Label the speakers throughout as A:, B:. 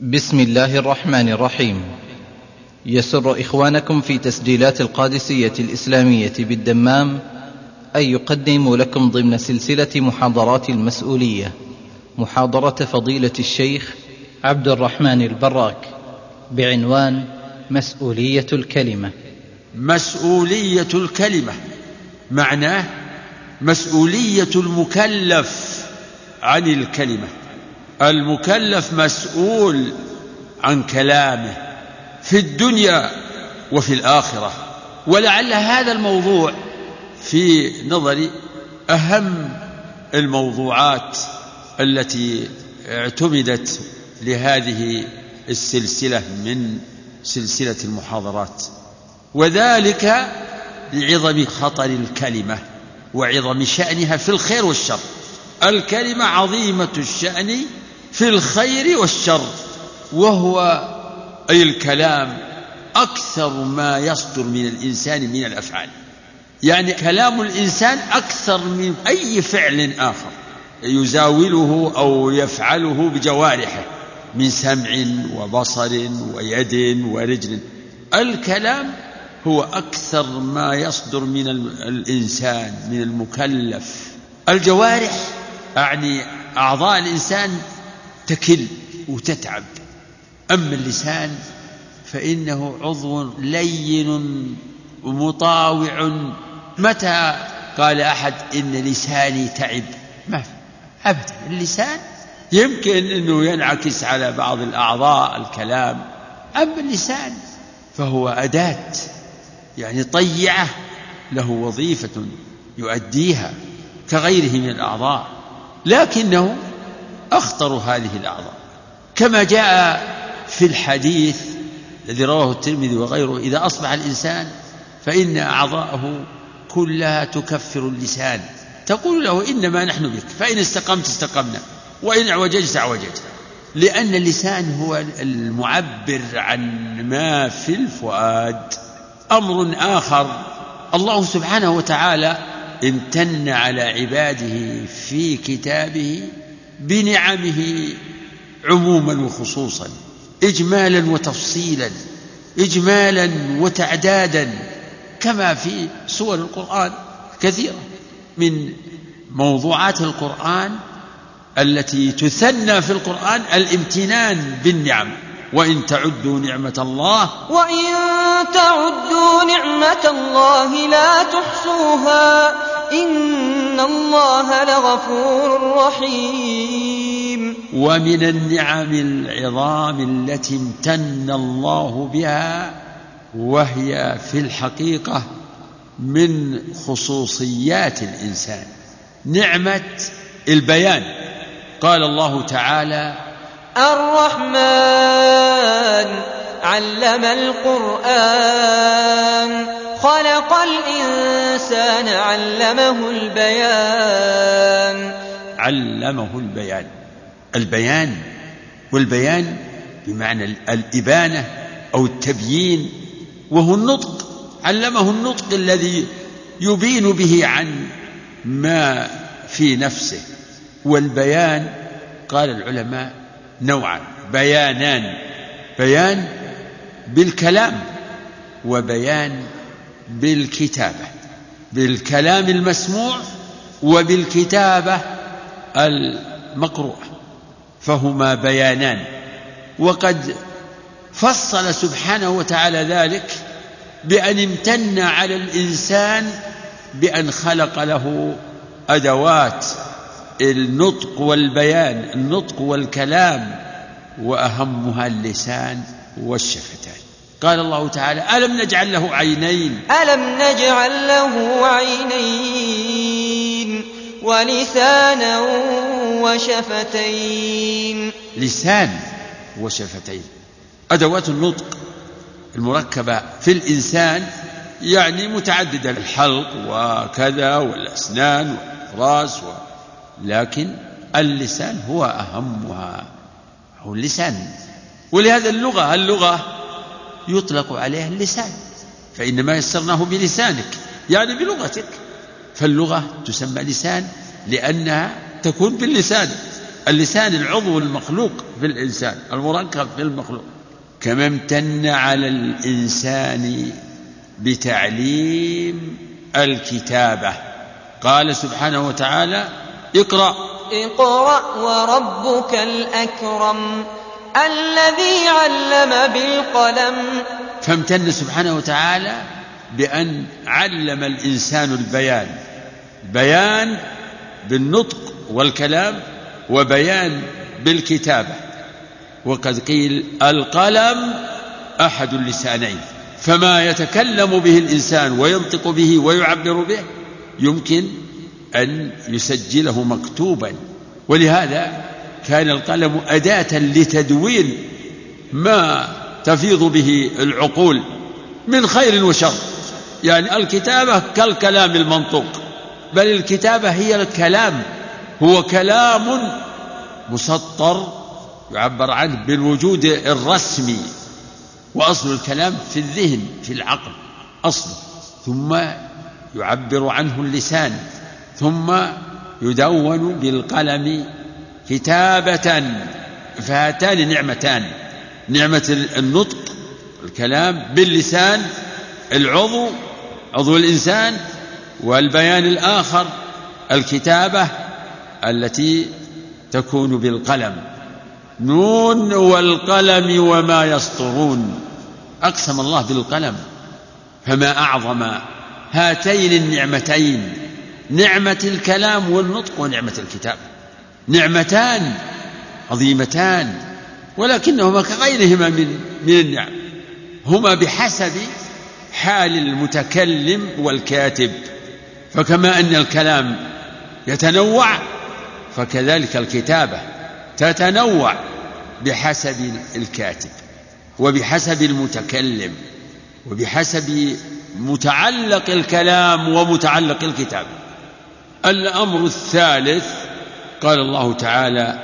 A: بسم الله الرحمن الرحيم يسر إخوانكم في تسجيلات القادسية الإسلامية بالدمام أن يقدموا لكم ضمن سلسلة محاضرات المسؤولية محاضرة فضيلة الشيخ عبد الرحمن البراك بعنوان مسؤولية الكلمة مسؤولية الكلمة معناه مسؤولية المكلف عن الكلمة المكلف مسؤول عن كلامه في الدنيا وفي الآخرة ولعل هذا الموضوع في نظري أهم الموضوعات التي اعتمدت لهذه السلسلة من سلسلة المحاضرات وذلك لعظم خطر الكلمة وعظم شأنها في الخير والشر الكلمة عظيمة الشأن في الخير والشر وهو أي الكلام أكثر ما يصدر من الإنسان من الأفعال يعني كلام الإنسان أكثر من أي فعل آخر يزاوله أو يفعله بجوارحه من سمع وبصر ويد ورجل الكلام هو أكثر ما يصدر من الإنسان من المكلف الجوارح أعني أعضاء الإنسان تكل وتتعب أما اللسان فإنه عضو لين ومطاوع متى قال أحد إن لساني تعب ما في أبدا اللسان يمكن أنه ينعكس على بعض الأعضاء الكلام أما اللسان فهو أداة يعني طيعة له وظيفة يؤديها كغيره من الأعضاء لكنه أخطر هذه الأعضاء كما جاء في الحديث الذي رواه الترمذي وغيره إذا أصبح الإنسان فإن أعضاءه كلها تكفر اللسان تقول له إنما نحن بك فإن استقمت استقمنا وإن اعوججت اعوججت لأن اللسان هو المعبر عن ما في الفؤاد أمر آخر الله سبحانه وتعالى امتن على عباده في كتابه بنعمه عموما وخصوصا اجمالا وتفصيلا اجمالا وتعدادا كما في سور القران كثيره من موضوعات القران التي تثنى في القران الامتنان بالنعم وان تعدوا نعمه الله
B: وان تعدوا نعمه الله لا تحصوها إن الله لغفور رحيم
A: ومن النعم العظام التي امتن الله بها وهي في الحقيقة من خصوصيات الإنسان نعمة البيان قال الله تعالى
B: الرحمن علم القرآن خلق الإنسان علمه البيان
A: علمه البيان البيان والبيان بمعنى الإبانة أو التبيين وهو النطق علمه النطق الذي يبين به عن ما في نفسه والبيان قال العلماء نوعا بيانان بيان بالكلام وبيان بالكتابة بالكلام المسموع وبالكتابة المقروءة فهما بيانان وقد فصل سبحانه وتعالى ذلك بأن امتن على الإنسان بأن خلق له أدوات النطق والبيان النطق والكلام وأهمها اللسان والشفتان قال الله تعالى ألم نجعل له عينين
B: ألم نجعل له عينين ولسانا وشفتين
A: لسان وشفتين أدوات النطق المركبة في الإنسان يعني متعددة الحلق وكذا والأسنان والرأس و... لكن اللسان هو أهمها هو اللسان ولهذا اللغة اللغة يطلق عليها اللسان فإنما يسرناه بلسانك يعني بلغتك فاللغة تسمى لسان لأنها تكون باللسان اللسان العضو المخلوق في الإنسان المركب في المخلوق كما امتن على الإنسان بتعليم الكتابة قال سبحانه وتعالى اقرأ
B: اقرأ وربك الأكرم الذي علم بالقلم
A: فامتن سبحانه وتعالى بأن علم الإنسان البيان بيان بالنطق والكلام وبيان بالكتابة وقد قيل القلم أحد اللسانين فما يتكلم به الإنسان وينطق به ويعبر به يمكن أن يسجله مكتوبا ولهذا كان القلم أداة لتدوين ما تفيض به العقول من خير وشر يعني الكتابة كالكلام المنطوق بل الكتابة هي الكلام هو كلام مسطر يعبر عنه بالوجود الرسمي وأصل الكلام في الذهن في العقل أصله ثم يعبر عنه اللسان ثم يدون بالقلم كتابة فهاتان نعمتان نعمة النطق الكلام باللسان العضو عضو الإنسان والبيان الآخر الكتابة التي تكون بالقلم نون والقلم وما يسطرون أقسم الله بالقلم فما أعظم هاتين النعمتين نعمة الكلام والنطق ونعمة الكتابة نعمتان عظيمتان ولكنهما كغيرهما من من النعم هما بحسب حال المتكلم والكاتب فكما ان الكلام يتنوع فكذلك الكتابه تتنوع بحسب الكاتب وبحسب المتكلم وبحسب متعلق الكلام ومتعلق الكتاب الامر الثالث قال الله تعالى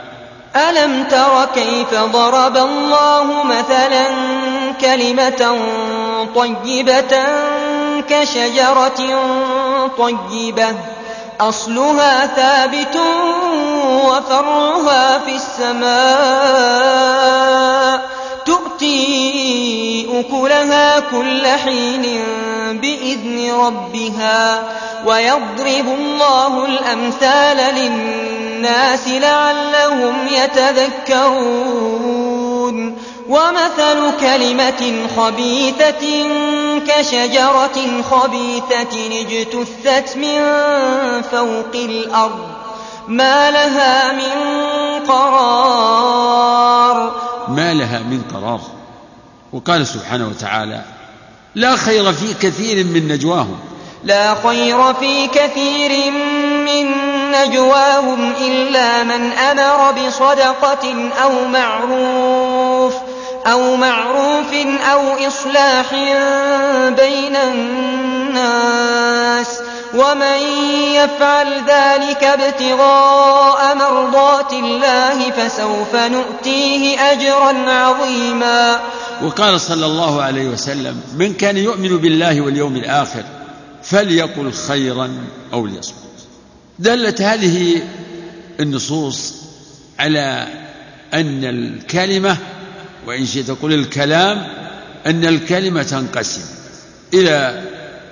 B: ألم تر كيف ضرب الله مثلا كلمة طيبة كشجرة طيبة أصلها ثابت وفرها في السماء تؤتي أكلها كل حين بإذن ربها ويضرب الله الأمثال للناس الناس لعلهم يتذكرون ومثل كلمة خبيثة كشجرة خبيثة اجتثت من فوق الأرض ما لها من قرار
A: ما لها من قرار وقال سبحانه وتعالى لا خير في كثير من نجواهم
B: لا خير في كثير من نجواهم إلا من أمر بصدقة أو معروف أو معروف أو إصلاح بين الناس ومن يفعل ذلك ابتغاء مرضات الله فسوف نؤتيه أجرا عظيما
A: وقال صلى الله عليه وسلم من كان يؤمن بالله واليوم الآخر فليقل خيرا أو ليصمت دلت هذه النصوص على أن الكلمة وإن شئت تقول الكلام أن الكلمة تنقسم إلى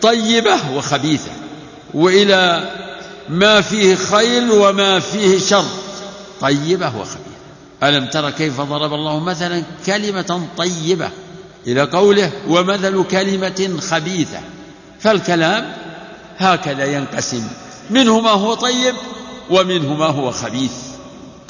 A: طيبة وخبيثة وإلى ما فيه خير وما فيه شر طيبة وخبيثة ألم تر كيف ضرب الله مثلا كلمة طيبة إلى قوله ومثل كلمة خبيثة فالكلام هكذا ينقسم منه ما هو طيب ومنه ما هو خبيث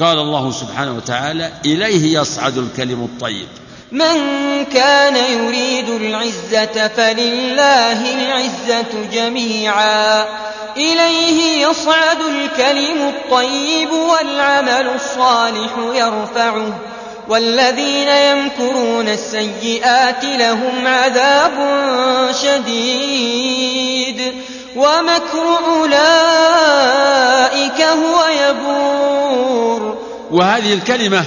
A: قال الله سبحانه وتعالى اليه يصعد الكلم الطيب
B: من كان يريد العزة فلله العزة جميعا إليه يصعد الكلم الطيب والعمل الصالح يرفعه والذين يمكرون السيئات لهم عذاب شديد ومكر أولئك هو يبور
A: وهذه الكلمة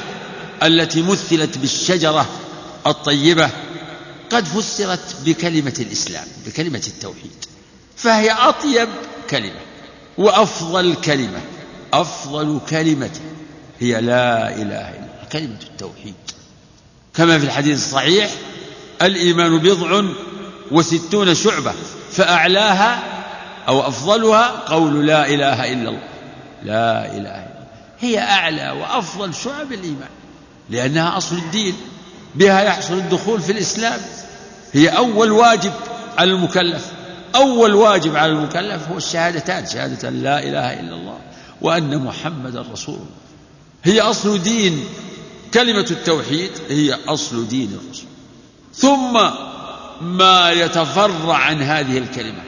A: التي مثلت بالشجرة الطيبة قد فسرت بكلمة الإسلام بكلمة التوحيد فهي أطيب كلمة وأفضل كلمة أفضل كلمة هي لا إله إلا الله كلمة التوحيد كما في الحديث الصحيح الإيمان بضع وستون شعبة فأعلاها أو أفضلها قول لا إله إلا الله لا إله إلا الله هي أعلى وأفضل شعب الإيمان لأنها أصل الدين بها يحصل الدخول في الإسلام هي أول واجب على المكلف أول واجب على المكلف هو الشهادتان شهادة لا إله إلا الله وأن محمد رسول هي أصل دين كلمة التوحيد هي أصل دين الرسول ثم ما يتفرع عن هذه الكلمة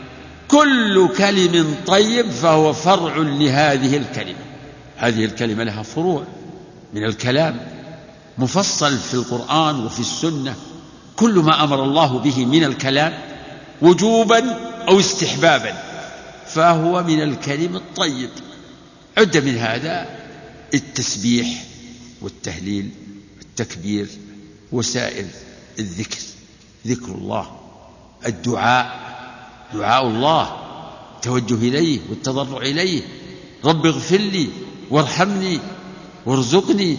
A: كل كلم طيب فهو فرع لهذه الكلمة هذه الكلمة لها فروع من الكلام مفصل في القرآن وفي السنة كل ما أمر الله به من الكلام وجوبا أو استحبابا فهو من الكلم الطيب عد من هذا التسبيح والتهليل والتكبير وسائل الذكر ذكر الله الدعاء دعاء الله التوجه إليه والتضرع إليه رب اغفر لي وارحمني وارزقني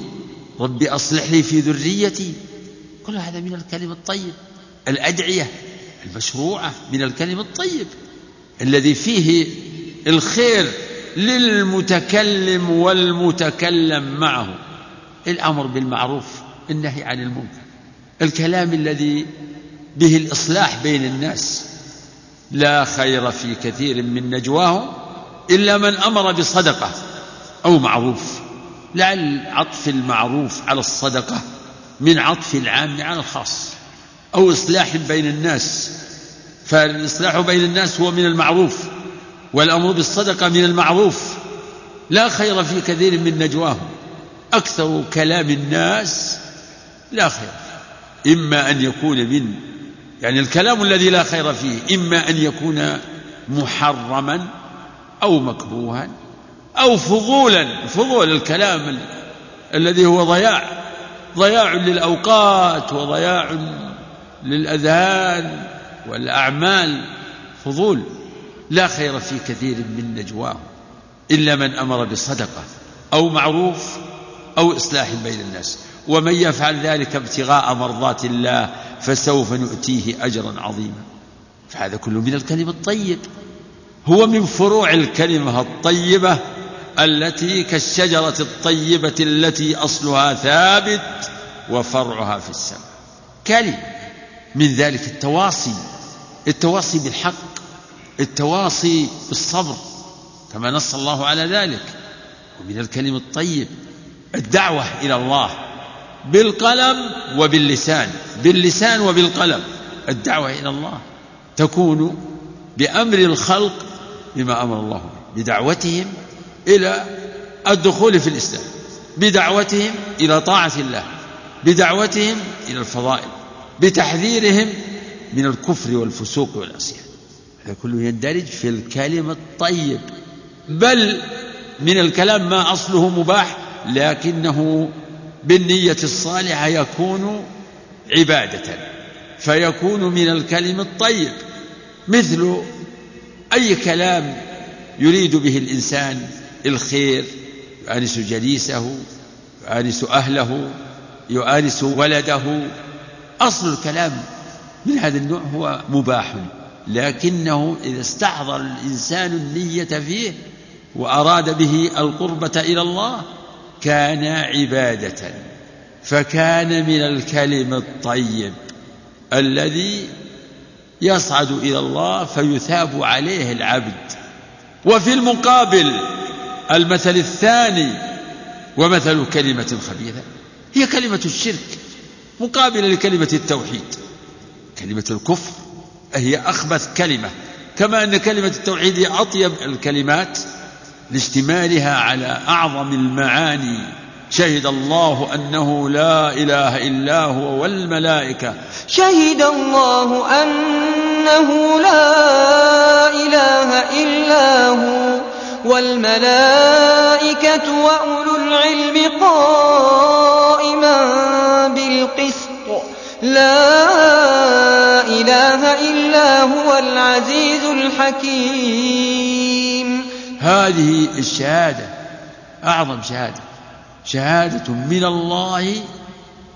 A: رب أصلح لي في ذريتي كل هذا من الكلم الطيب الأدعية المشروعة من الكلم الطيب الذي فيه الخير للمتكلم والمتكلم معه الأمر بالمعروف النهي عن المنكر الكلام الذي به الإصلاح بين الناس لا خير في كثير من نجواهم إلا من أمر بصدقة أو معروف لعل عطف المعروف على الصدقة من عطف العام على الخاص أو إصلاح بين الناس فالإصلاح بين الناس هو من المعروف والأمر بالصدقة من المعروف لا خير في كثير من نجواهم أكثر كلام الناس لا خير إما أن يكون من يعني الكلام الذي لا خير فيه إما أن يكون محرما أو مكروها أو فضولا فضول الكلام الذي هو ضياع ضياع للأوقات وضياع للأذهان والأعمال فضول لا خير في كثير من نجواه إلا من أمر بصدقة أو معروف أو إصلاح بين الناس ومن يفعل ذلك ابتغاء مرضات الله فسوف نؤتيه أجرا عظيما فهذا كله من الكلم الطيب هو من فروع الكلمة الطيبة التي كالشجرة الطيبة التي أصلها ثابت وفرعها في السماء كلمة من ذلك التواصي التواصي بالحق التواصي بالصبر كما نص الله على ذلك ومن الكلم الطيب الدعوة إلى الله بالقلم وباللسان باللسان وبالقلم الدعوة إلى الله تكون بأمر الخلق بما أمر الله به بدعوتهم إلى الدخول في الإسلام بدعوتهم إلى طاعة الله بدعوتهم إلى الفضائل بتحذيرهم من الكفر والفسوق والعصيان هذا كله يندرج في الكلم الطيب بل من الكلام ما أصله مباح لكنه بالنية الصالحة يكون عبادة فيكون من الكلم الطيب مثل أي كلام يريد به الإنسان الخير يؤانس جليسه يؤانس أهله يؤانس ولده أصل الكلام من هذا النوع هو مباح لكنه إذا استحضر الإنسان النية فيه وأراد به القربة إلى الله كان عبادة فكان من الكلم الطيب الذي يصعد إلى الله فيثاب عليه العبد وفي المقابل المثل الثاني ومثل كلمة خبيثة هي كلمة الشرك مقابلة لكلمة التوحيد كلمة الكفر هي أخبث كلمة كما أن كلمة التوحيد هي أطيب الكلمات لاشتمالها على أعظم المعاني شهد الله أنه لا إله إلا هو والملائكة
B: شهد الله أنه لا إله إلا هو والملائكة وأولو العلم قائما بالقسط لا إله إلا هو العزيز الحكيم
A: هذه الشهادة أعظم شهادة شهادة من الله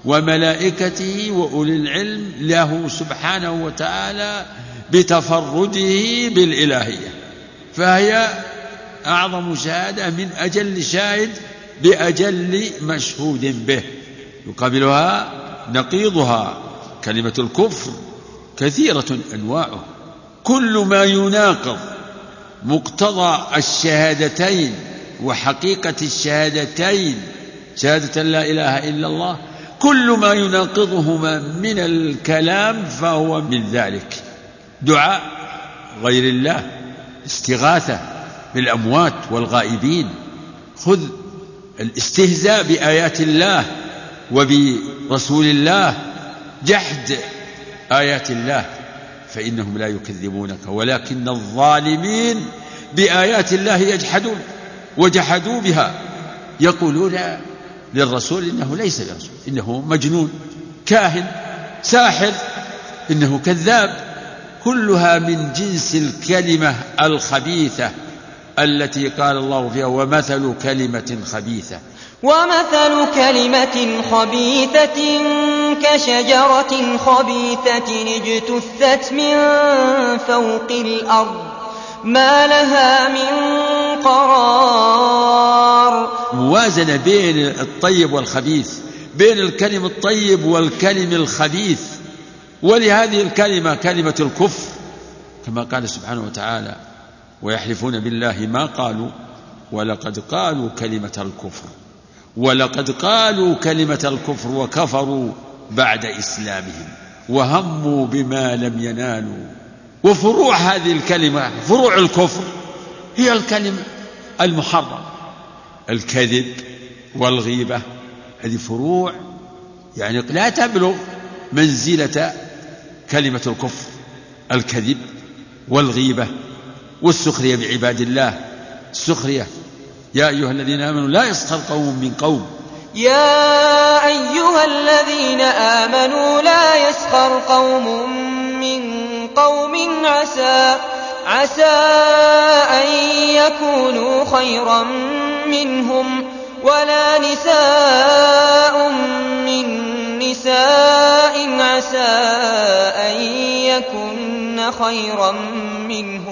A: وملائكته وأولي العلم له سبحانه وتعالى بتفرده بالإلهية فهي أعظم شهادة من أجل شاهد بأجل مشهود به يقابلها نقيضها كلمة الكفر كثيرة أنواعه كل ما يناقض مقتضى الشهادتين وحقيقة الشهادتين شهادة لا إله إلا الله كل ما يناقضهما من الكلام فهو من ذلك دعاء غير الله استغاثة بالأموات والغائبين خذ الاستهزاء بآيات الله وبرسول الله جحد آيات الله فإنهم لا يكذبونك ولكن الظالمين بآيات الله يجحدون وجحدوا بها يقولون للرسول إنه ليس برسول إنه مجنون كاهن ساحر إنه كذاب كلها من جنس الكلمة الخبيثة التي قال الله فيها ومثل كلمة خبيثة
B: ومثل كلمة خبيثة كشجرة خبيثة اجتثت من فوق الأرض ما لها من قرار
A: موازنة بين الطيب والخبيث بين الكلم الطيب والكلم الخبيث ولهذه الكلمة كلمة الكفر كما قال سبحانه وتعالى ويحلفون بالله ما قالوا ولقد قالوا كلمة الكفر ولقد قالوا كلمة الكفر وكفروا بعد إسلامهم وهموا بما لم ينالوا وفروع هذه الكلمة فروع الكفر هي الكلمة المحرمة الكذب والغيبة هذه فروع يعني لا تبلغ منزلة كلمة الكفر الكذب والغيبة والسخرية بعباد الله السخرية يا أيها الذين آمنوا لا يسخر قوم من قوم يا أيها الذين آمنوا لا يسخر قوم من قوم
B: عسى عسى أن يكونوا خيرا منهم ولا نساء من نساء عسى أن يكن خيرا منهم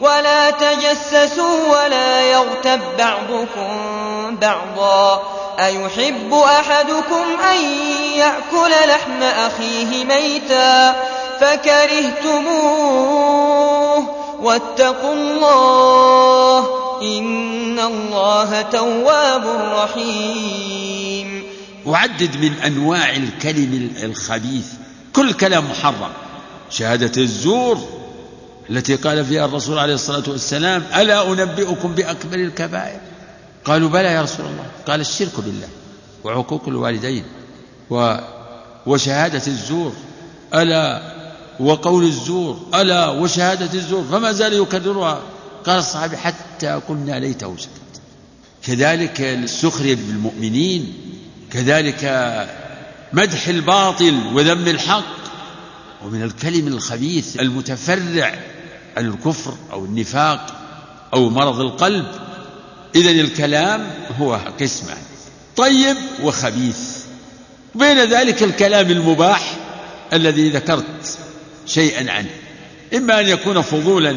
B: ولا تجسسوا ولا يغتب بعضكم بعضا أيحب أحدكم أن يأكل لحم أخيه ميتا فكرهتموه واتقوا الله إن الله تواب رحيم
A: وعدد من أنواع الكلم الخبيث كل كلام محرم شهادة الزور التي قال فيها الرسول عليه الصلاة والسلام ألا أنبئكم بأكبر الكبائر قالوا بلى يا رسول الله قال الشرك بالله وعقوق الوالدين و وشهادة الزور ألا وقول الزور ألا وشهادة الزور فما زال يكررها قال الصحابي حتى قلنا ليته سكت كذلك السخرية بالمؤمنين كذلك مدح الباطل وذم الحق ومن الكلم الخبيث المتفرع الكفر أو النفاق أو مرض القلب إذا الكلام هو قسمة طيب وخبيث بين ذلك الكلام المباح الذي ذكرت شيئا عنه إما أن يكون فضولا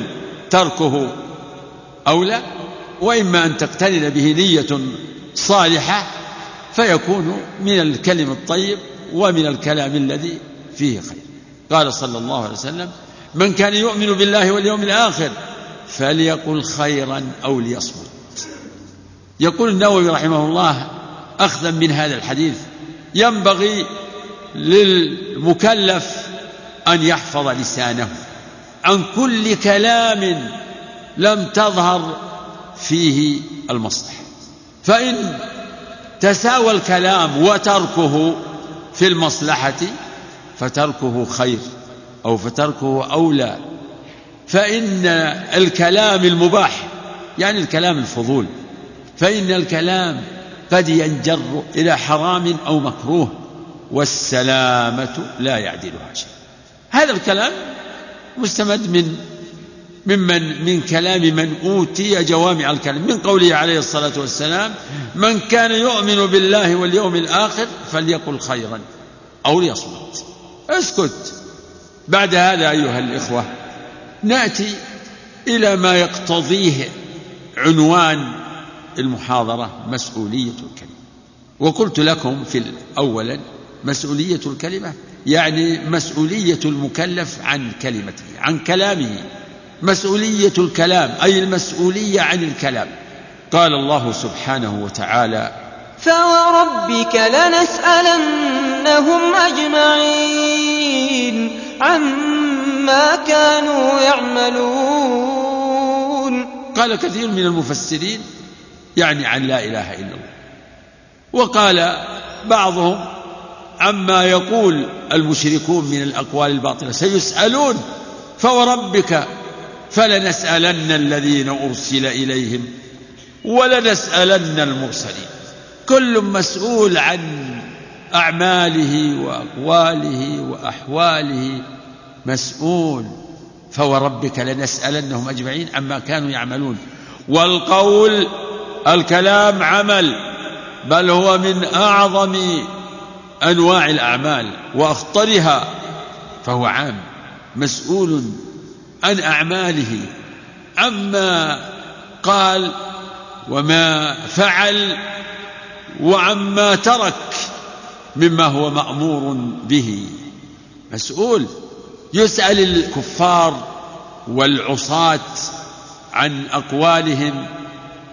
A: تركه أولى وإما أن تقترن به نية صالحة فيكون من الكلم الطيب ومن الكلام الذي فيه خير قال صلى الله عليه وسلم من كان يؤمن بالله واليوم الآخر فليقل خيرا أو ليصمت يقول النووي رحمه الله أخذا من هذا الحديث ينبغي للمكلف أن يحفظ لسانه عن كل كلام لم تظهر فيه المصلحة فإن تساوى الكلام وتركه في المصلحة فتركه خير أو فتركه أولى فإن الكلام المباح يعني الكلام الفضول فإن الكلام قد ينجر إلى حرام أو مكروه والسلامة لا يعدلها شيء هذا الكلام مستمد من ممن من كلام من أوتي جوامع الكلام من قوله عليه الصلاة والسلام من كان يؤمن بالله واليوم الآخر فليقل خيرا أو ليصمت اسكت بعد هذا أيها الإخوة نأتي إلى ما يقتضيه عنوان المحاضرة مسؤولية الكلمة وقلت لكم في أولا مسؤولية الكلمة يعني مسؤولية المكلف عن كلمته عن كلامه مسؤولية الكلام أي المسؤولية عن الكلام قال الله سبحانه وتعالى
B: فوربك لنسألنهم أجمعين عما كانوا يعملون
A: قال كثير من المفسرين يعني عن لا إله إلا الله وقال بعضهم عما يقول المشركون من الأقوال الباطلة سيسألون فوربك فلنسألن الذين أرسل إليهم ولنسألن المرسلين كل مسؤول عن أعماله وأقواله وأحواله مسؤول فوربك لنسألنهم أجمعين عما كانوا يعملون والقول الكلام عمل بل هو من أعظم أنواع الأعمال وأخطرها فهو عام مسؤول عن أعماله عما قال وما فعل وعما ترك مما هو مامور به مسؤول يسال الكفار والعصاه عن اقوالهم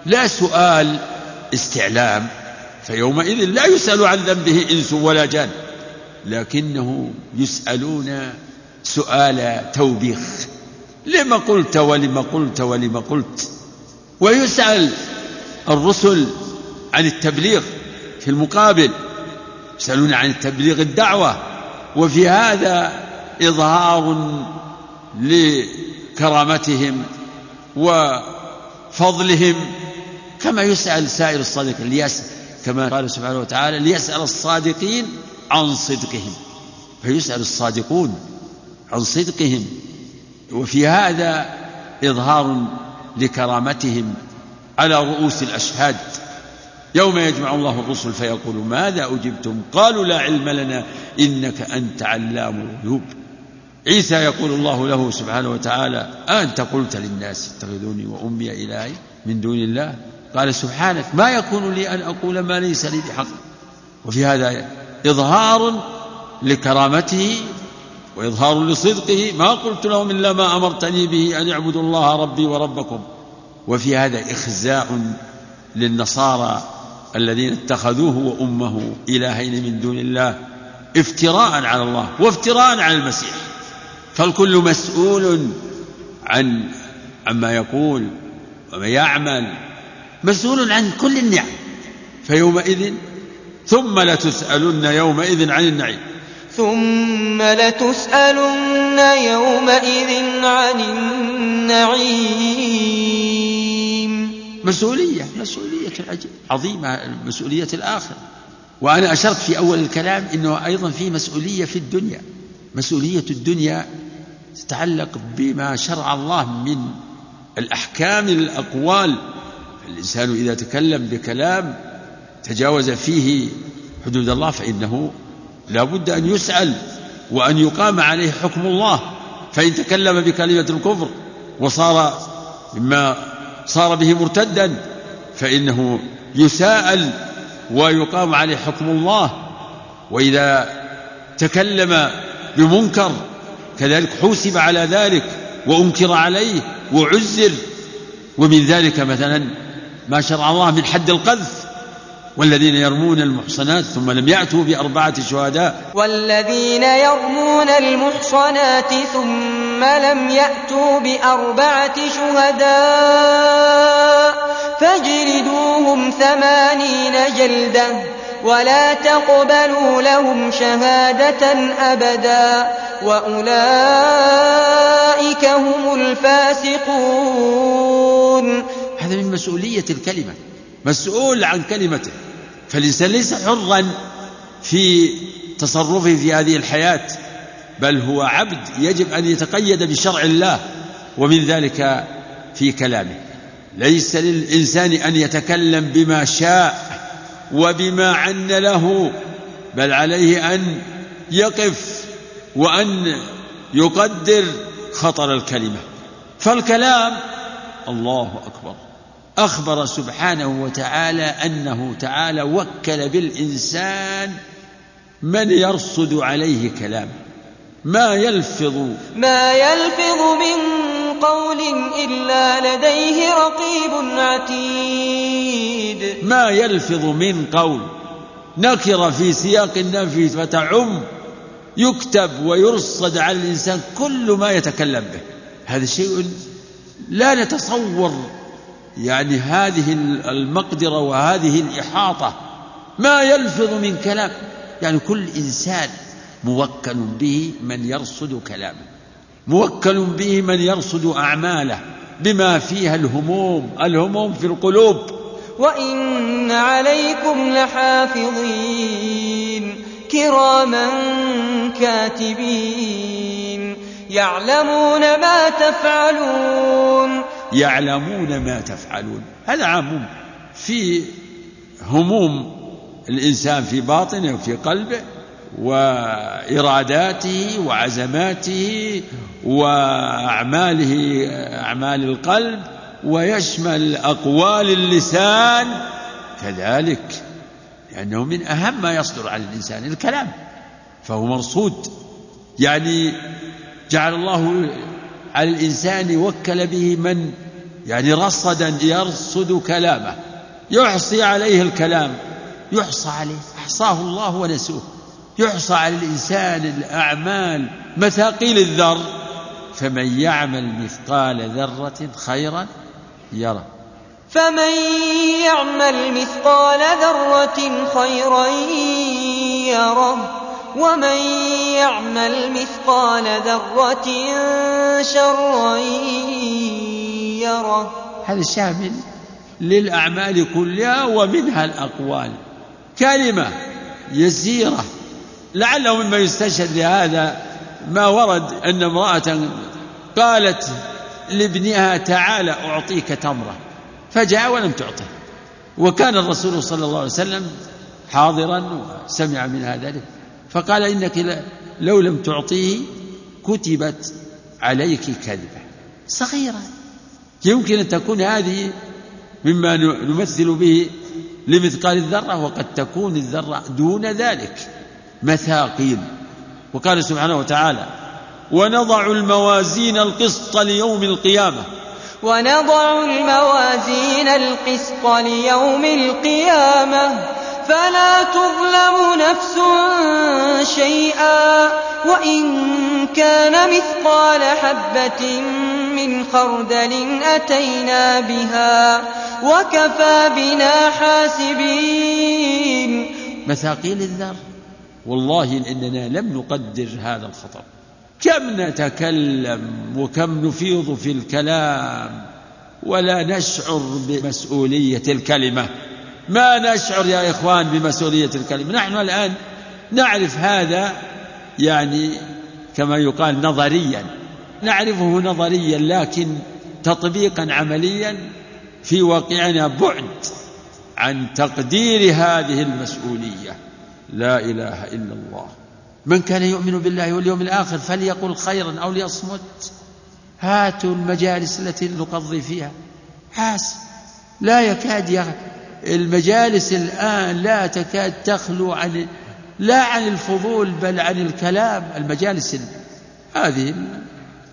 A: لا سؤال استعلام فيومئذ لا يسال عن ذنبه انس ولا جان لكنه يسالون سؤال توبيخ لم قلت ولم قلت ولم قلت ويسال الرسل عن التبليغ في المقابل يسألون عن التبليغ الدعوة وفي هذا إظهار لكرامتهم وفضلهم كما يسأل سائر الصادقين ليسأل كما قال سبحانه وتعالى ليسأل الصادقين عن صدقهم فيسأل الصادقون عن صدقهم وفي هذا إظهار لكرامتهم على رؤوس الأشهاد يوم يجمع الله الرسل فيقول ماذا أجبتم قالوا لا علم لنا إنك أنت علام الغيوب عيسى يقول الله له سبحانه وتعالى أنت قلت للناس اتخذوني وأمي إلهي من دون الله قال سبحانك ما يكون لي أن أقول ما ليس لي بحق وفي هذا إظهار لكرامته وإظهار لصدقه ما قلت لهم إلا ما أمرتني به أن اعبدوا الله ربي وربكم وفي هذا إخزاء للنصارى الذين اتخذوه وأمه إلهين من دون الله افتراء على الله وافتراء على المسيح فالكل مسؤول عن عما يقول وما يعمل مسؤول عن كل النعم فيومئذ ثم لتسألن يومئذ عن النعيم
B: ثم لتسألن يومئذ عن النعيم
A: مسؤولية مسؤولية عظيمة مسؤولية الآخرة وأنا أشرت في أول الكلام أنه أيضا في مسؤولية في الدنيا مسؤولية الدنيا تتعلق بما شرع الله من الأحكام للأقوال الإنسان إذا تكلم بكلام تجاوز فيه حدود الله فإنه لا بد أن يسأل وأن يقام عليه حكم الله فإن تكلم بكلمة الكفر وصار مما صار به مرتدا فإنه يساءل ويقام عليه حكم الله وإذا تكلم بمنكر كذلك حوسب على ذلك وأنكر عليه وعزر ومن ذلك مثلا ما شرع الله من حد القذف والذين يرمون المحصنات ثم لم يأتوا بأربعة شهداء
B: والذين يرمون المحصنات ثم لم يأتوا بأربعة شهداء فاجلدوهم ثمانين جلدة ولا تقبلوا لهم شهادة أبدا وأولئك هم الفاسقون
A: هذا من مسؤولية الكلمة مسؤول عن كلمته فالإنسان ليس حرا في تصرفه في هذه الحياة بل هو عبد يجب أن يتقيد بشرع الله ومن ذلك في كلامه ليس للإنسان أن يتكلم بما شاء وبما عن له بل عليه أن يقف وأن يقدر خطر الكلمة فالكلام الله أكبر أخبر سبحانه وتعالى أنه تعالى وكل بالإنسان من يرصد عليه كلامه ما يلفظ
B: ما يلفظ من قول إلا لديه رقيب عتيد
A: ما يلفظ من قول نكر في سياق النفي فتعم يكتب ويرصد على الإنسان كل ما يتكلم به هذا شيء لا نتصور يعني هذه المقدرة وهذه الإحاطة ما يلفظ من كلام يعني كل إنسان موكل به من يرصد كلامه موكل به من يرصد أعماله بما فيها الهموم الهموم في القلوب
B: وإن عليكم لحافظين كراما كاتبين يعلمون ما تفعلون
A: يعلمون ما تفعلون هذا عام في هموم الإنسان في باطنه وفي قلبه وإراداته وعزماته وأعماله أعمال القلب ويشمل أقوال اللسان كذلك لأنه من أهم ما يصدر على الإنسان الكلام فهو مرصود يعني جعل الله على الإنسان وكل به من يعني رصدا يرصد كلامه يحصي عليه الكلام يحصى عليه أحصاه الله ونسوه يحصى على الإنسان الأعمال مثاقيل الذر فمن يعمل مثقال ذرة خيرا يره
B: فمن يعمل مثقال ذرة خيرا يره ومن يعمل مثقال ذرة شرا يره
A: هذا شامل للأعمال كلها ومنها الأقوال كلمة يسيرة لعله مما يستشهد لهذا ما ورد أن امرأة قالت لابنها تعالى أعطيك تمرة فجاء ولم تعطه وكان الرسول صلى الله عليه وسلم حاضرا وسمع منها ذلك فقال إنك لو لم تعطيه كتبت عليك كذبة
B: صغيرة
A: يمكن أن تكون هذه مما نمثل به لمثقال الذرة وقد تكون الذرة دون ذلك مثاقيل وقال سبحانه وتعالى ونضع الموازين القسط ليوم القيامة
B: ونضع الموازين القسط ليوم القيامة فلا تظلم نفس شيئا وإن كان مثقال حبة من خردل أتينا بها وكفى بنا حاسبين
A: مثاقيل الذر والله إننا لم نقدر هذا الخطر كم نتكلم وكم نفيض في الكلام ولا نشعر بمسؤولية الكلمة ما نشعر يا إخوان بمسؤولية الكلمة نحن الآن نعرف هذا يعني كما يقال نظريا نعرفه نظريا لكن تطبيقا عمليا في واقعنا بعد عن تقدير هذه المسؤولية لا إله إلا الله من كان يؤمن بالله واليوم الآخر فليقل خيرا أو ليصمت هاتوا المجالس التي نقضي فيها حاس لا يكاد المجالس الآن لا تكاد تخلو عن لا عن الفضول بل عن الكلام المجالس هذه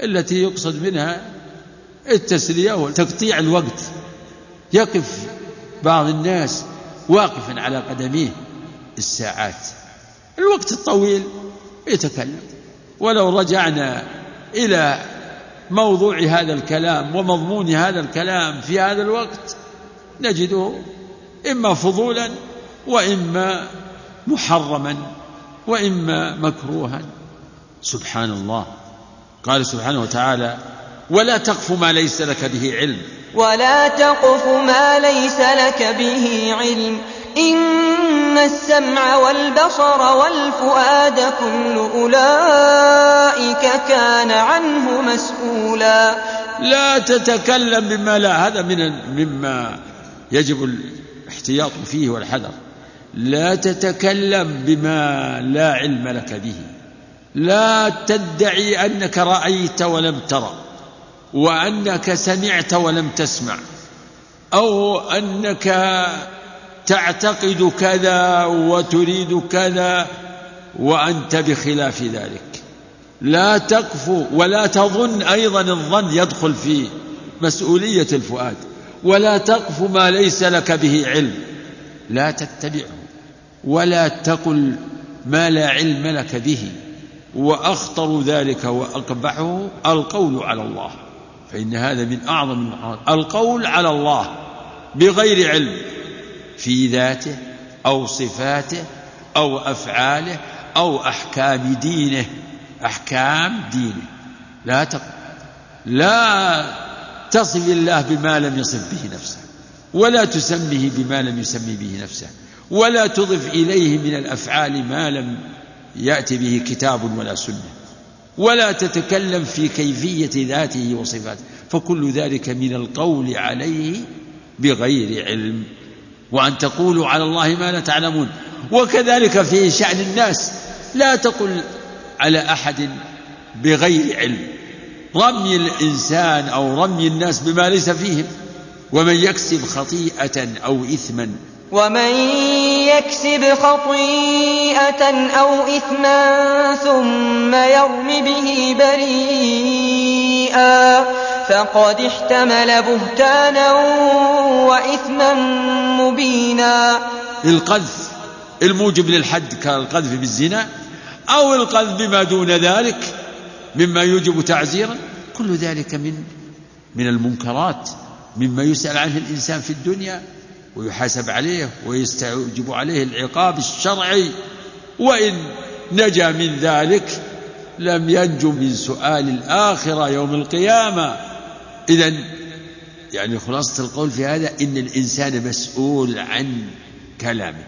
A: التي يقصد منها التسلية وتقطيع الوقت يقف بعض الناس واقفا على قدميه الساعات الوقت الطويل يتكلم ولو رجعنا إلى موضوع هذا الكلام ومضمون هذا الكلام في هذا الوقت نجده إما فضولا وإما محرما وإما مكروها سبحان الله قال سبحانه وتعالى ولا تقف ما ليس لك به علم
B: ولا تقف ما ليس لك به علم إن السمع والبصر والفؤاد كل أولئك كان عنه مسؤولا
A: لا تتكلم بما لا هذا من مما يجب الاحتياط فيه والحذر لا تتكلم بما لا علم لك به لا تدعي انك رايت ولم ترى وانك سمعت ولم تسمع او انك تعتقد كذا وتريد كذا وانت بخلاف ذلك لا تقف ولا تظن ايضا الظن يدخل في مسؤوليه الفؤاد ولا تقف ما ليس لك به علم لا تتبعه ولا تقل ما لا علم لك به واخطر ذلك واقبحه القول على الله فان هذا من اعظم القول على الله بغير علم في ذاته او صفاته او افعاله او احكام دينه احكام دينه لا تقل لا تصف الله بما لم يصف به نفسه ولا تسمه بما لم يسمي به نفسه ولا تضف إليه من الأفعال ما لم يأتي به كتاب ولا سنة ولا تتكلم في كيفية ذاته وصفاته فكل ذلك من القول عليه بغير علم وأن تقولوا على الله ما لا تعلمون وكذلك في شأن الناس لا تقل على أحد بغير علم رمي الإنسان أو رمي الناس بما ليس فيهم ومن يكسب خطيئة أو إثما
B: ومن يكسب خطيئة أو إثما ثم يرم به بريئا فقد احتمل بهتانا وإثما مبينا
A: القذف الموجب للحد كالقذف بالزنا أو القذف بما دون ذلك مما يوجب تعزيرا كل ذلك من من المنكرات مما يسأل عنه الإنسان في الدنيا ويحاسب عليه ويستوجب عليه العقاب الشرعي وإن نجا من ذلك لم ينجو من سؤال الآخرة يوم القيامة إذا يعني خلاصة القول في هذا إن الإنسان مسؤول عن كلامه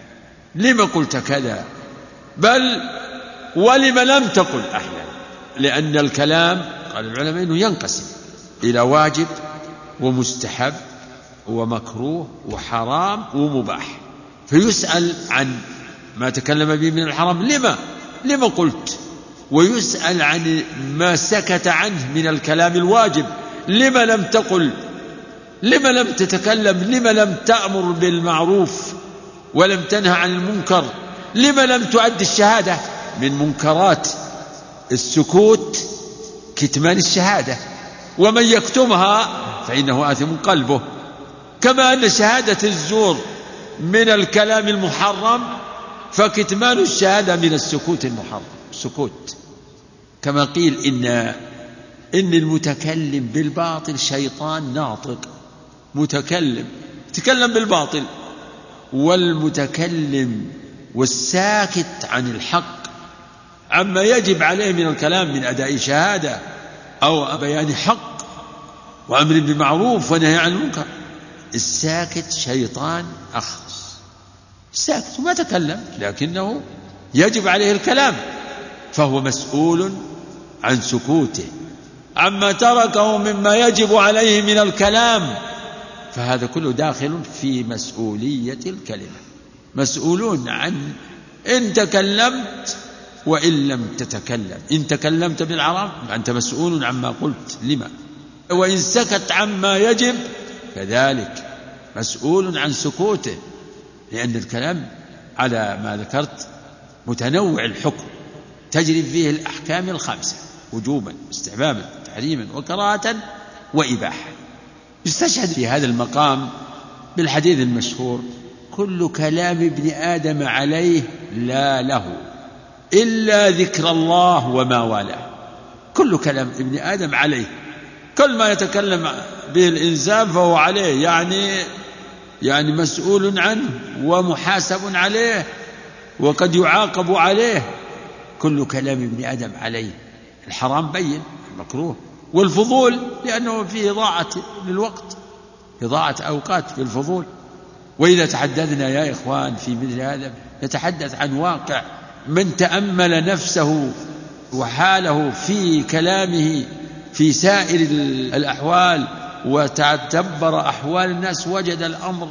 A: لم قلت كذا بل ولم لم تقل أحيانا لأن الكلام قال العلماء أنه ينقسم إلى واجب ومستحب ومكروه وحرام ومباح فيسأل عن ما تكلم به من الحرام لما لما قلت ويسأل عن ما سكت عنه من الكلام الواجب لما لم تقل لما لم تتكلم لما لم تأمر بالمعروف ولم تنهى عن المنكر لما لم تؤدي الشهادة من منكرات السكوت كتمان الشهادة ومن يكتمها فإنه آثم قلبه كما أن شهادة الزور من الكلام المحرم فكتمان الشهادة من السكوت المحرم سكوت كما قيل إن إن المتكلم بالباطل شيطان ناطق متكلم تكلم بالباطل والمتكلم والساكت عن الحق عما يجب عليه من الكلام من أداء شهادة أو بيان حق وأمر بالمعروف ونهي عن المنكر الساكت شيطان أخرس ساكت ما تكلم لكنه يجب عليه الكلام فهو مسؤول عن سكوته عما تركه مما يجب عليه من الكلام فهذا كله داخل في مسؤولية الكلمة مسؤولون عن إن تكلمت وإن لم تتكلم إن تكلمت بالعرب فأنت مسؤول عما قلت لما وإن سكت عما يجب كذلك مسؤول عن سكوته لأن الكلام على ما ذكرت متنوع الحكم تجري فيه الأحكام الخمسة وجوبا استحبابا تحريما وكراهة وإباحة يستشهد في هذا المقام بالحديث المشهور كل كلام ابن آدم عليه لا له إلا ذكر الله وما والاه كل كلام ابن آدم عليه كل ما يتكلم به الإنسان فهو عليه يعني يعني مسؤول عنه ومحاسب عليه وقد يعاقب عليه كل كلام ابن آدم عليه الحرام بين المكروه والفضول لأنه فيه إضاعة للوقت إضاعة أوقات في الفضول وإذا تحدثنا يا إخوان في مثل هذا نتحدث عن واقع من تأمل نفسه وحاله في كلامه في سائر الأحوال وتدبر أحوال الناس وجد الأمر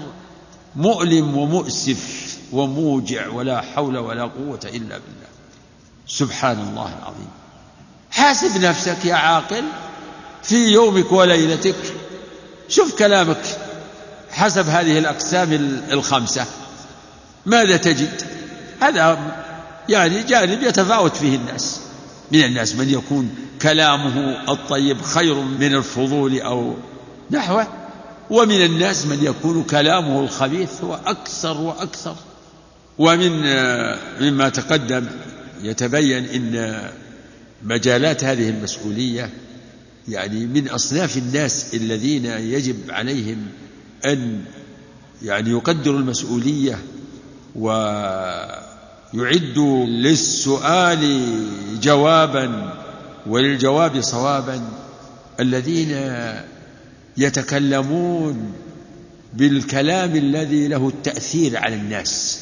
A: مؤلم ومؤسف وموجع ولا حول ولا قوة إلا بالله سبحان الله العظيم حاسب نفسك يا عاقل في يومك وليلتك شوف كلامك حسب هذه الأقسام الخمسة ماذا تجد هذا يعني جانب يتفاوت فيه الناس من الناس من يكون كلامه الطيب خير من الفضول أو نحوه ومن الناس من يكون كلامه الخبيث هو أكثر وأكثر ومن آه، مما تقدم يتبين أن مجالات هذه المسؤولية يعني من أصناف الناس الذين يجب عليهم أن يعني يقدروا المسؤولية و يعد للسؤال جوابا وللجواب صوابا الذين يتكلمون بالكلام الذي له التأثير على الناس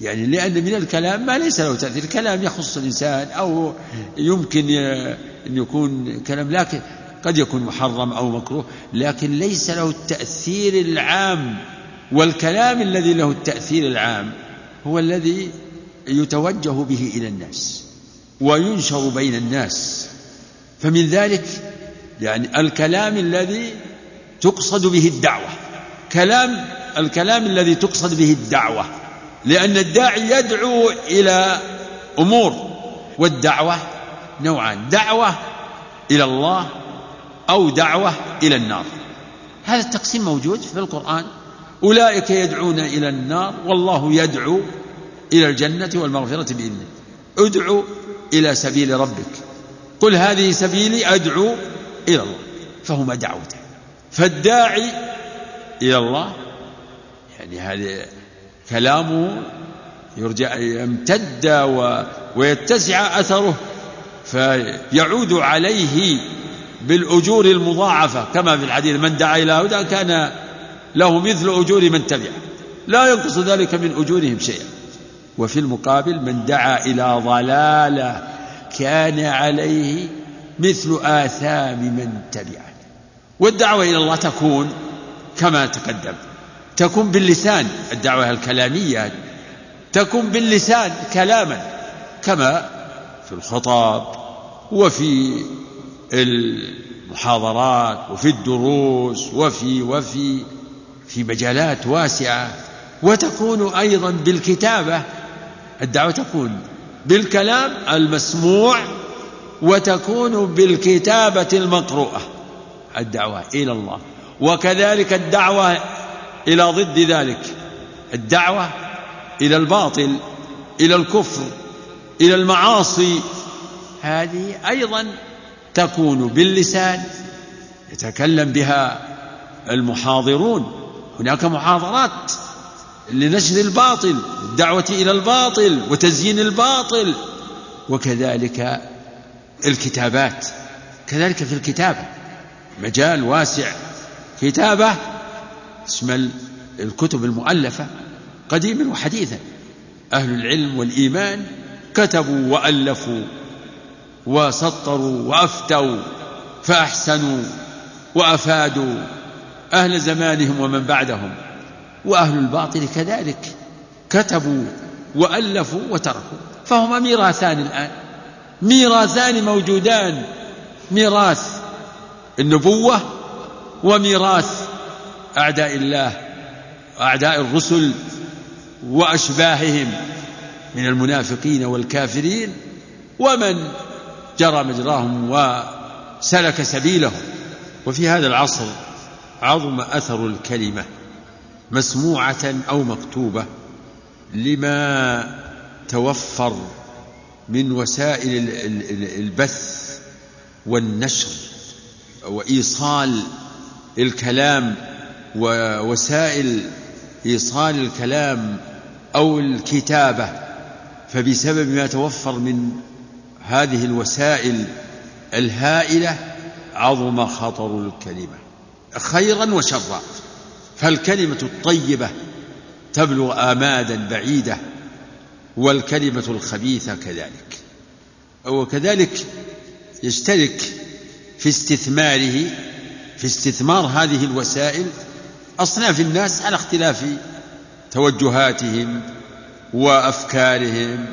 A: يعني لأن من الكلام ما ليس له تأثير كلام يخص الإنسان أو يمكن أن يكون كلام لكن قد يكون محرم أو مكروه لكن ليس له التأثير العام والكلام الذي له التأثير العام هو الذي يتوجه به إلى الناس وينشر بين الناس فمن ذلك يعني الكلام الذي تقصد به الدعوة كلام الكلام الذي تقصد به الدعوة لأن الداعي يدعو إلى أمور والدعوة نوعان دعوة إلى الله أو دعوة إلى النار هذا التقسيم موجود في القرآن أولئك يدعون إلى النار والله يدعو إلى الجنة والمغفرة بإذنه ادعو إلى سبيل ربك قل هذه سبيلي أدعو إلى الله فهما دعوته فالداعي إلى الله يعني هذا كلامه يرجع يمتد و... ويتسع أثره فيعود عليه بالأجور المضاعفة كما في الحديث من دعا إلى هدى كان له مثل أجور من تبعه لا ينقص ذلك من أجورهم شيئا وفي المقابل من دعا إلى ضلالة كان عليه مثل آثام من تبعه والدعوة إلى الله تكون كما تقدم تكون باللسان الدعوة الكلامية تكون باللسان كلاما كما في الخطاب وفي المحاضرات وفي الدروس وفي وفي في مجالات واسعة وتكون أيضا بالكتابة الدعوة تكون بالكلام المسموع وتكون بالكتابة المقروءة الدعوة إلى الله وكذلك الدعوة إلى ضد ذلك الدعوة إلى الباطل إلى الكفر إلى المعاصي هذه أيضا تكون باللسان يتكلم بها المحاضرون هناك محاضرات لنشر الباطل الدعوة إلى الباطل وتزيين الباطل وكذلك الكتابات كذلك في الكتابة مجال واسع كتابة اسم الكتب المؤلفة قديما وحديثا أهل العلم والإيمان كتبوا وألفوا وسطروا وأفتوا فأحسنوا وأفادوا أهل زمانهم ومن بعدهم وأهل الباطل كذلك كتبوا وألفوا وتركوا فهما ميراثان الآن ميراثان موجودان ميراث النبوة وميراث أعداء الله وأعداء الرسل وأشباههم من المنافقين والكافرين ومن جرى مجراهم وسلك سبيلهم وفي هذا العصر عظم أثر الكلمة مسموعه او مكتوبه لما توفر من وسائل البث والنشر وايصال الكلام ووسائل ايصال الكلام او الكتابه فبسبب ما توفر من هذه الوسائل الهائله عظم خطر الكلمه خيرا وشرا فالكلمة الطيبة تبلغ آمادا بعيدة والكلمة الخبيثة كذلك وكذلك يشترك في استثماره في استثمار هذه الوسائل أصناف الناس على اختلاف توجهاتهم وأفكارهم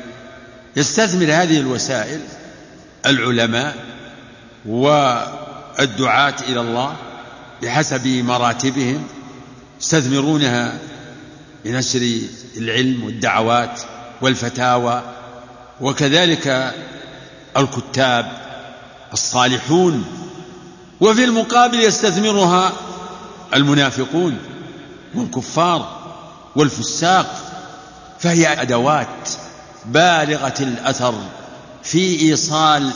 A: يستثمر هذه الوسائل العلماء والدعاة إلى الله بحسب مراتبهم يستثمرونها لنشر العلم والدعوات والفتاوى وكذلك الكتاب الصالحون وفي المقابل يستثمرها المنافقون والكفار والفساق فهي ادوات بالغه الاثر في ايصال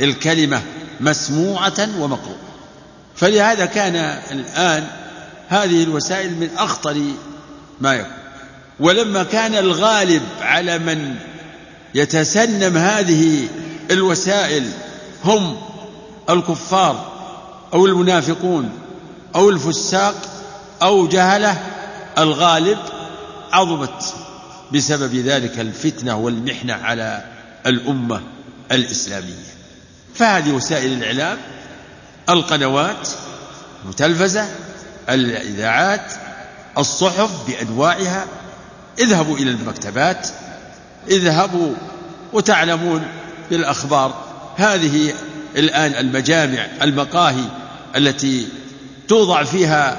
A: الكلمه مسموعه ومقروءه فلهذا كان الان هذه الوسائل من أخطر ما يكون ولما كان الغالب على من يتسنم هذه الوسائل هم الكفار أو المنافقون أو الفساق أو جهلة الغالب عظمت بسبب ذلك الفتنة والمحنة على الأمة الإسلامية فهذه وسائل الإعلام القنوات المتلفزة الإذاعات الصحف بأنواعها اذهبوا إلى المكتبات اذهبوا وتعلمون بالأخبار هذه الآن المجامع المقاهي التي توضع فيها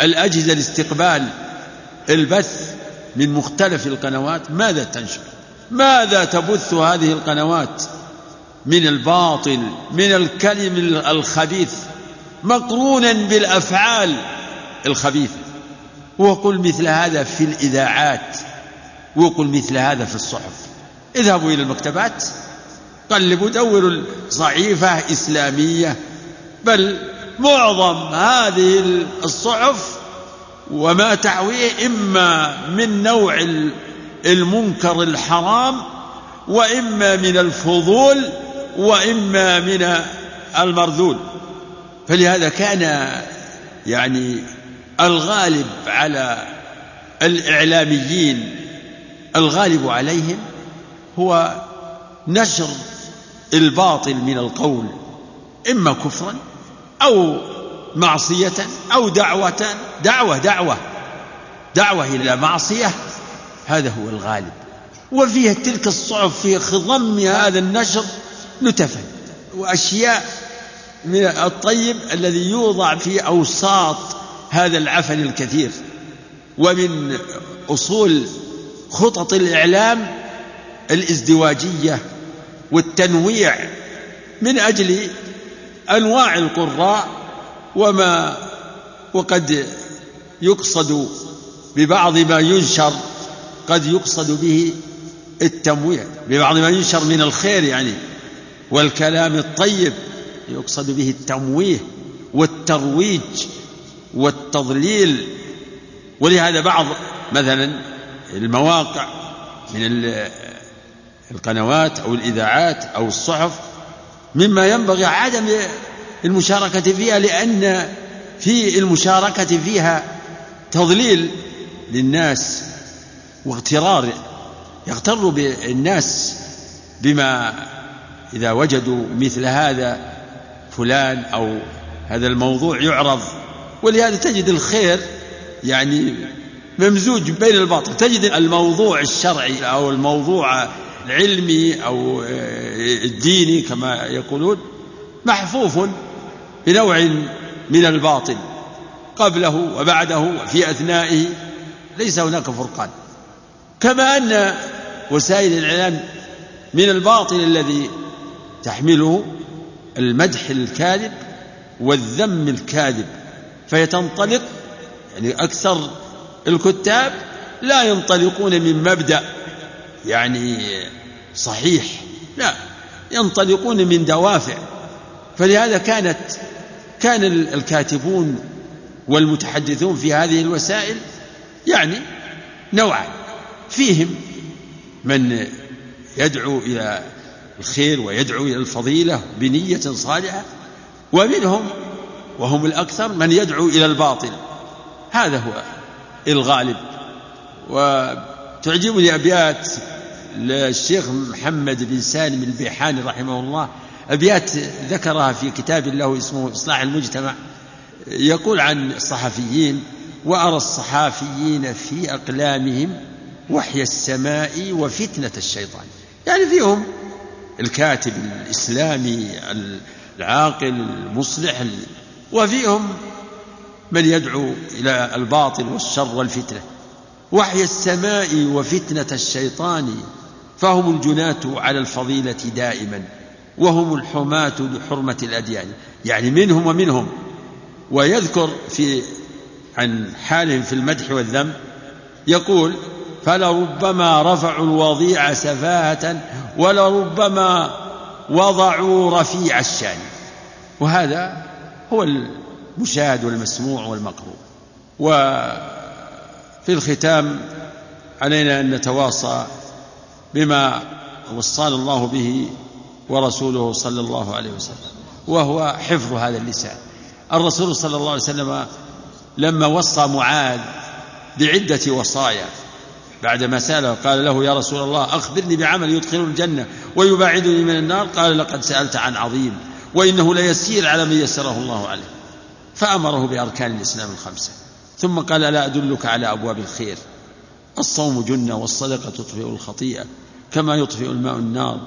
A: الأجهزة لاستقبال البث من مختلف القنوات ماذا تنشر ماذا تبث هذه القنوات من الباطل من الكلم الخبيث مقرونا بالافعال الخبيثه وقل مثل هذا في الاذاعات وقل مثل هذا في الصحف اذهبوا الى المكتبات قلبوا دوروا صحيفه اسلاميه بل معظم هذه الصحف وما تحويه اما من نوع المنكر الحرام واما من الفضول واما من المرذول فلهذا كان يعني الغالب على الإعلاميين الغالب عليهم هو نشر الباطل من القول إما كفرا أو معصية أو دعوة دعوة دعوة دعوة إلى معصية هذا هو الغالب وفيها تلك الصعب في خضم هذا النشر نتفا وأشياء من الطيب الذي يوضع في أوساط هذا العفن الكثير ومن أصول خطط الإعلام الازدواجية والتنويع من أجل أنواع القراء وما وقد يقصد ببعض ما ينشر قد يقصد به التمويه ببعض ما ينشر من الخير يعني والكلام الطيب يقصد به التمويه والترويج والتضليل ولهذا بعض مثلا المواقع من القنوات او الاذاعات او الصحف مما ينبغي عدم المشاركه فيها لان في المشاركه فيها تضليل للناس واغترار يغتر بالناس بما اذا وجدوا مثل هذا فلان أو هذا الموضوع يعرض ولهذا تجد الخير يعني ممزوج بين الباطل تجد الموضوع الشرعي أو الموضوع العلمي أو آه، الديني كما يقولون محفوف بنوع من الباطل قبله وبعده وفي أثنائه ليس هناك فرقان كما أن وسائل الإعلام من الباطل الذي تحمله المدح الكاذب والذم الكاذب فيتنطلق يعني أكثر الكتاب لا ينطلقون من مبدأ يعني صحيح لا ينطلقون من دوافع فلهذا كانت كان الكاتبون والمتحدثون في هذه الوسائل يعني نوعا فيهم من يدعو إلى الخير ويدعو إلى الفضيلة بنية صالحة ومنهم وهم الأكثر من يدعو إلى الباطل هذا هو الغالب وتعجبني أبيات للشيخ محمد بن سالم البيحاني رحمه الله أبيات ذكرها في كتاب له اسمه إصلاح المجتمع يقول عن الصحفيين وأرى الصحافيين في أقلامهم وحي السماء وفتنة الشيطان يعني فيهم الكاتب الإسلامي العاقل المصلح وفيهم من يدعو إلى الباطل والشر والفتنة وحي السماء وفتنة الشيطان فهم الجناة على الفضيلة دائما وهم الحماة لحرمة الأديان يعني منهم ومنهم ويذكر في عن حالهم في المدح والذم يقول فلربما رفعوا الوضيع سفاهة ولربما وضعوا رفيع الشان وهذا هو المشاهد والمسموع والمقروء وفي الختام علينا أن نتواصى بما وصانا الله به ورسوله صلى الله عليه وسلم وهو حفظ هذا اللسان الرسول صلى الله عليه وسلم لما وصى معاذ بعدة وصايا بعدما سأله قال له يا رسول الله أخبرني بعمل يدخل الجنة ويباعدني من النار قال لقد سألت عن عظيم وإنه ليسير على من يسره الله عليه فأمره بأركان الإسلام الخمسة ثم قال لا أدلك على أبواب الخير الصوم جنة والصدقة تطفئ الخطيئة كما يطفئ الماء النار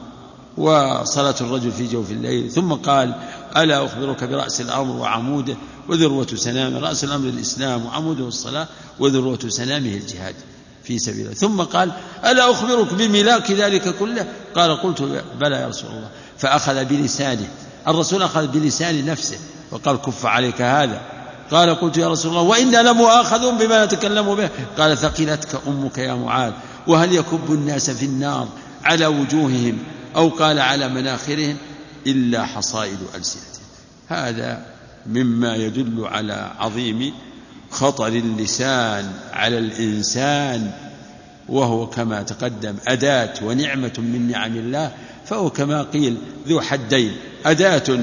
A: وصلاة الرجل في جوف الليل ثم قال ألا أخبرك برأس الأمر وعموده وذروة سنامه رأس الأمر الإسلام وعموده الصلاة وذروة سنامه الجهاد في سبيل الله ثم قال ألا أخبرك بملاك ذلك كله قال قلت بلى يا رسول الله فأخذ بلسانه الرسول أخذ بلسان نفسه وقال كف عليك هذا قال قلت يا رسول الله وإنا لمؤاخذ بما نتكلم به قال ثقلتك أمك يا معاذ وهل يكب الناس في النار على وجوههم أو قال على مناخرهم إلا حصائد ألسنتهم هذا مما يدل على عظيم خطر اللسان على الإنسان وهو كما تقدم أداة ونعمة من نعم الله فهو كما قيل ذو حدين أداة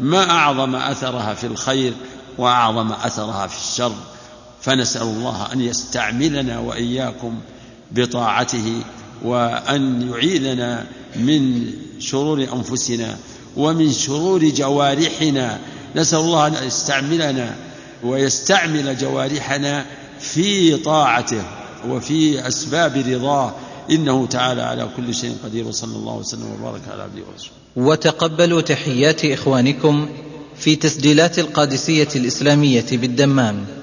A: ما أعظم أثرها في الخير وأعظم أثرها في الشر فنسأل الله أن يستعملنا وإياكم بطاعته وأن يعيذنا من شرور أنفسنا ومن شرور جوارحنا نسأل الله أن يستعملنا ويستعمل جوارحنا في طاعته وفي أسباب رضاه إنه تعالى على كل شيء قدير وصلى الله وسلم وبارك على عبده ورسوله
C: وتقبلوا تحيات إخوانكم في تسجيلات القادسية الإسلامية بالدمام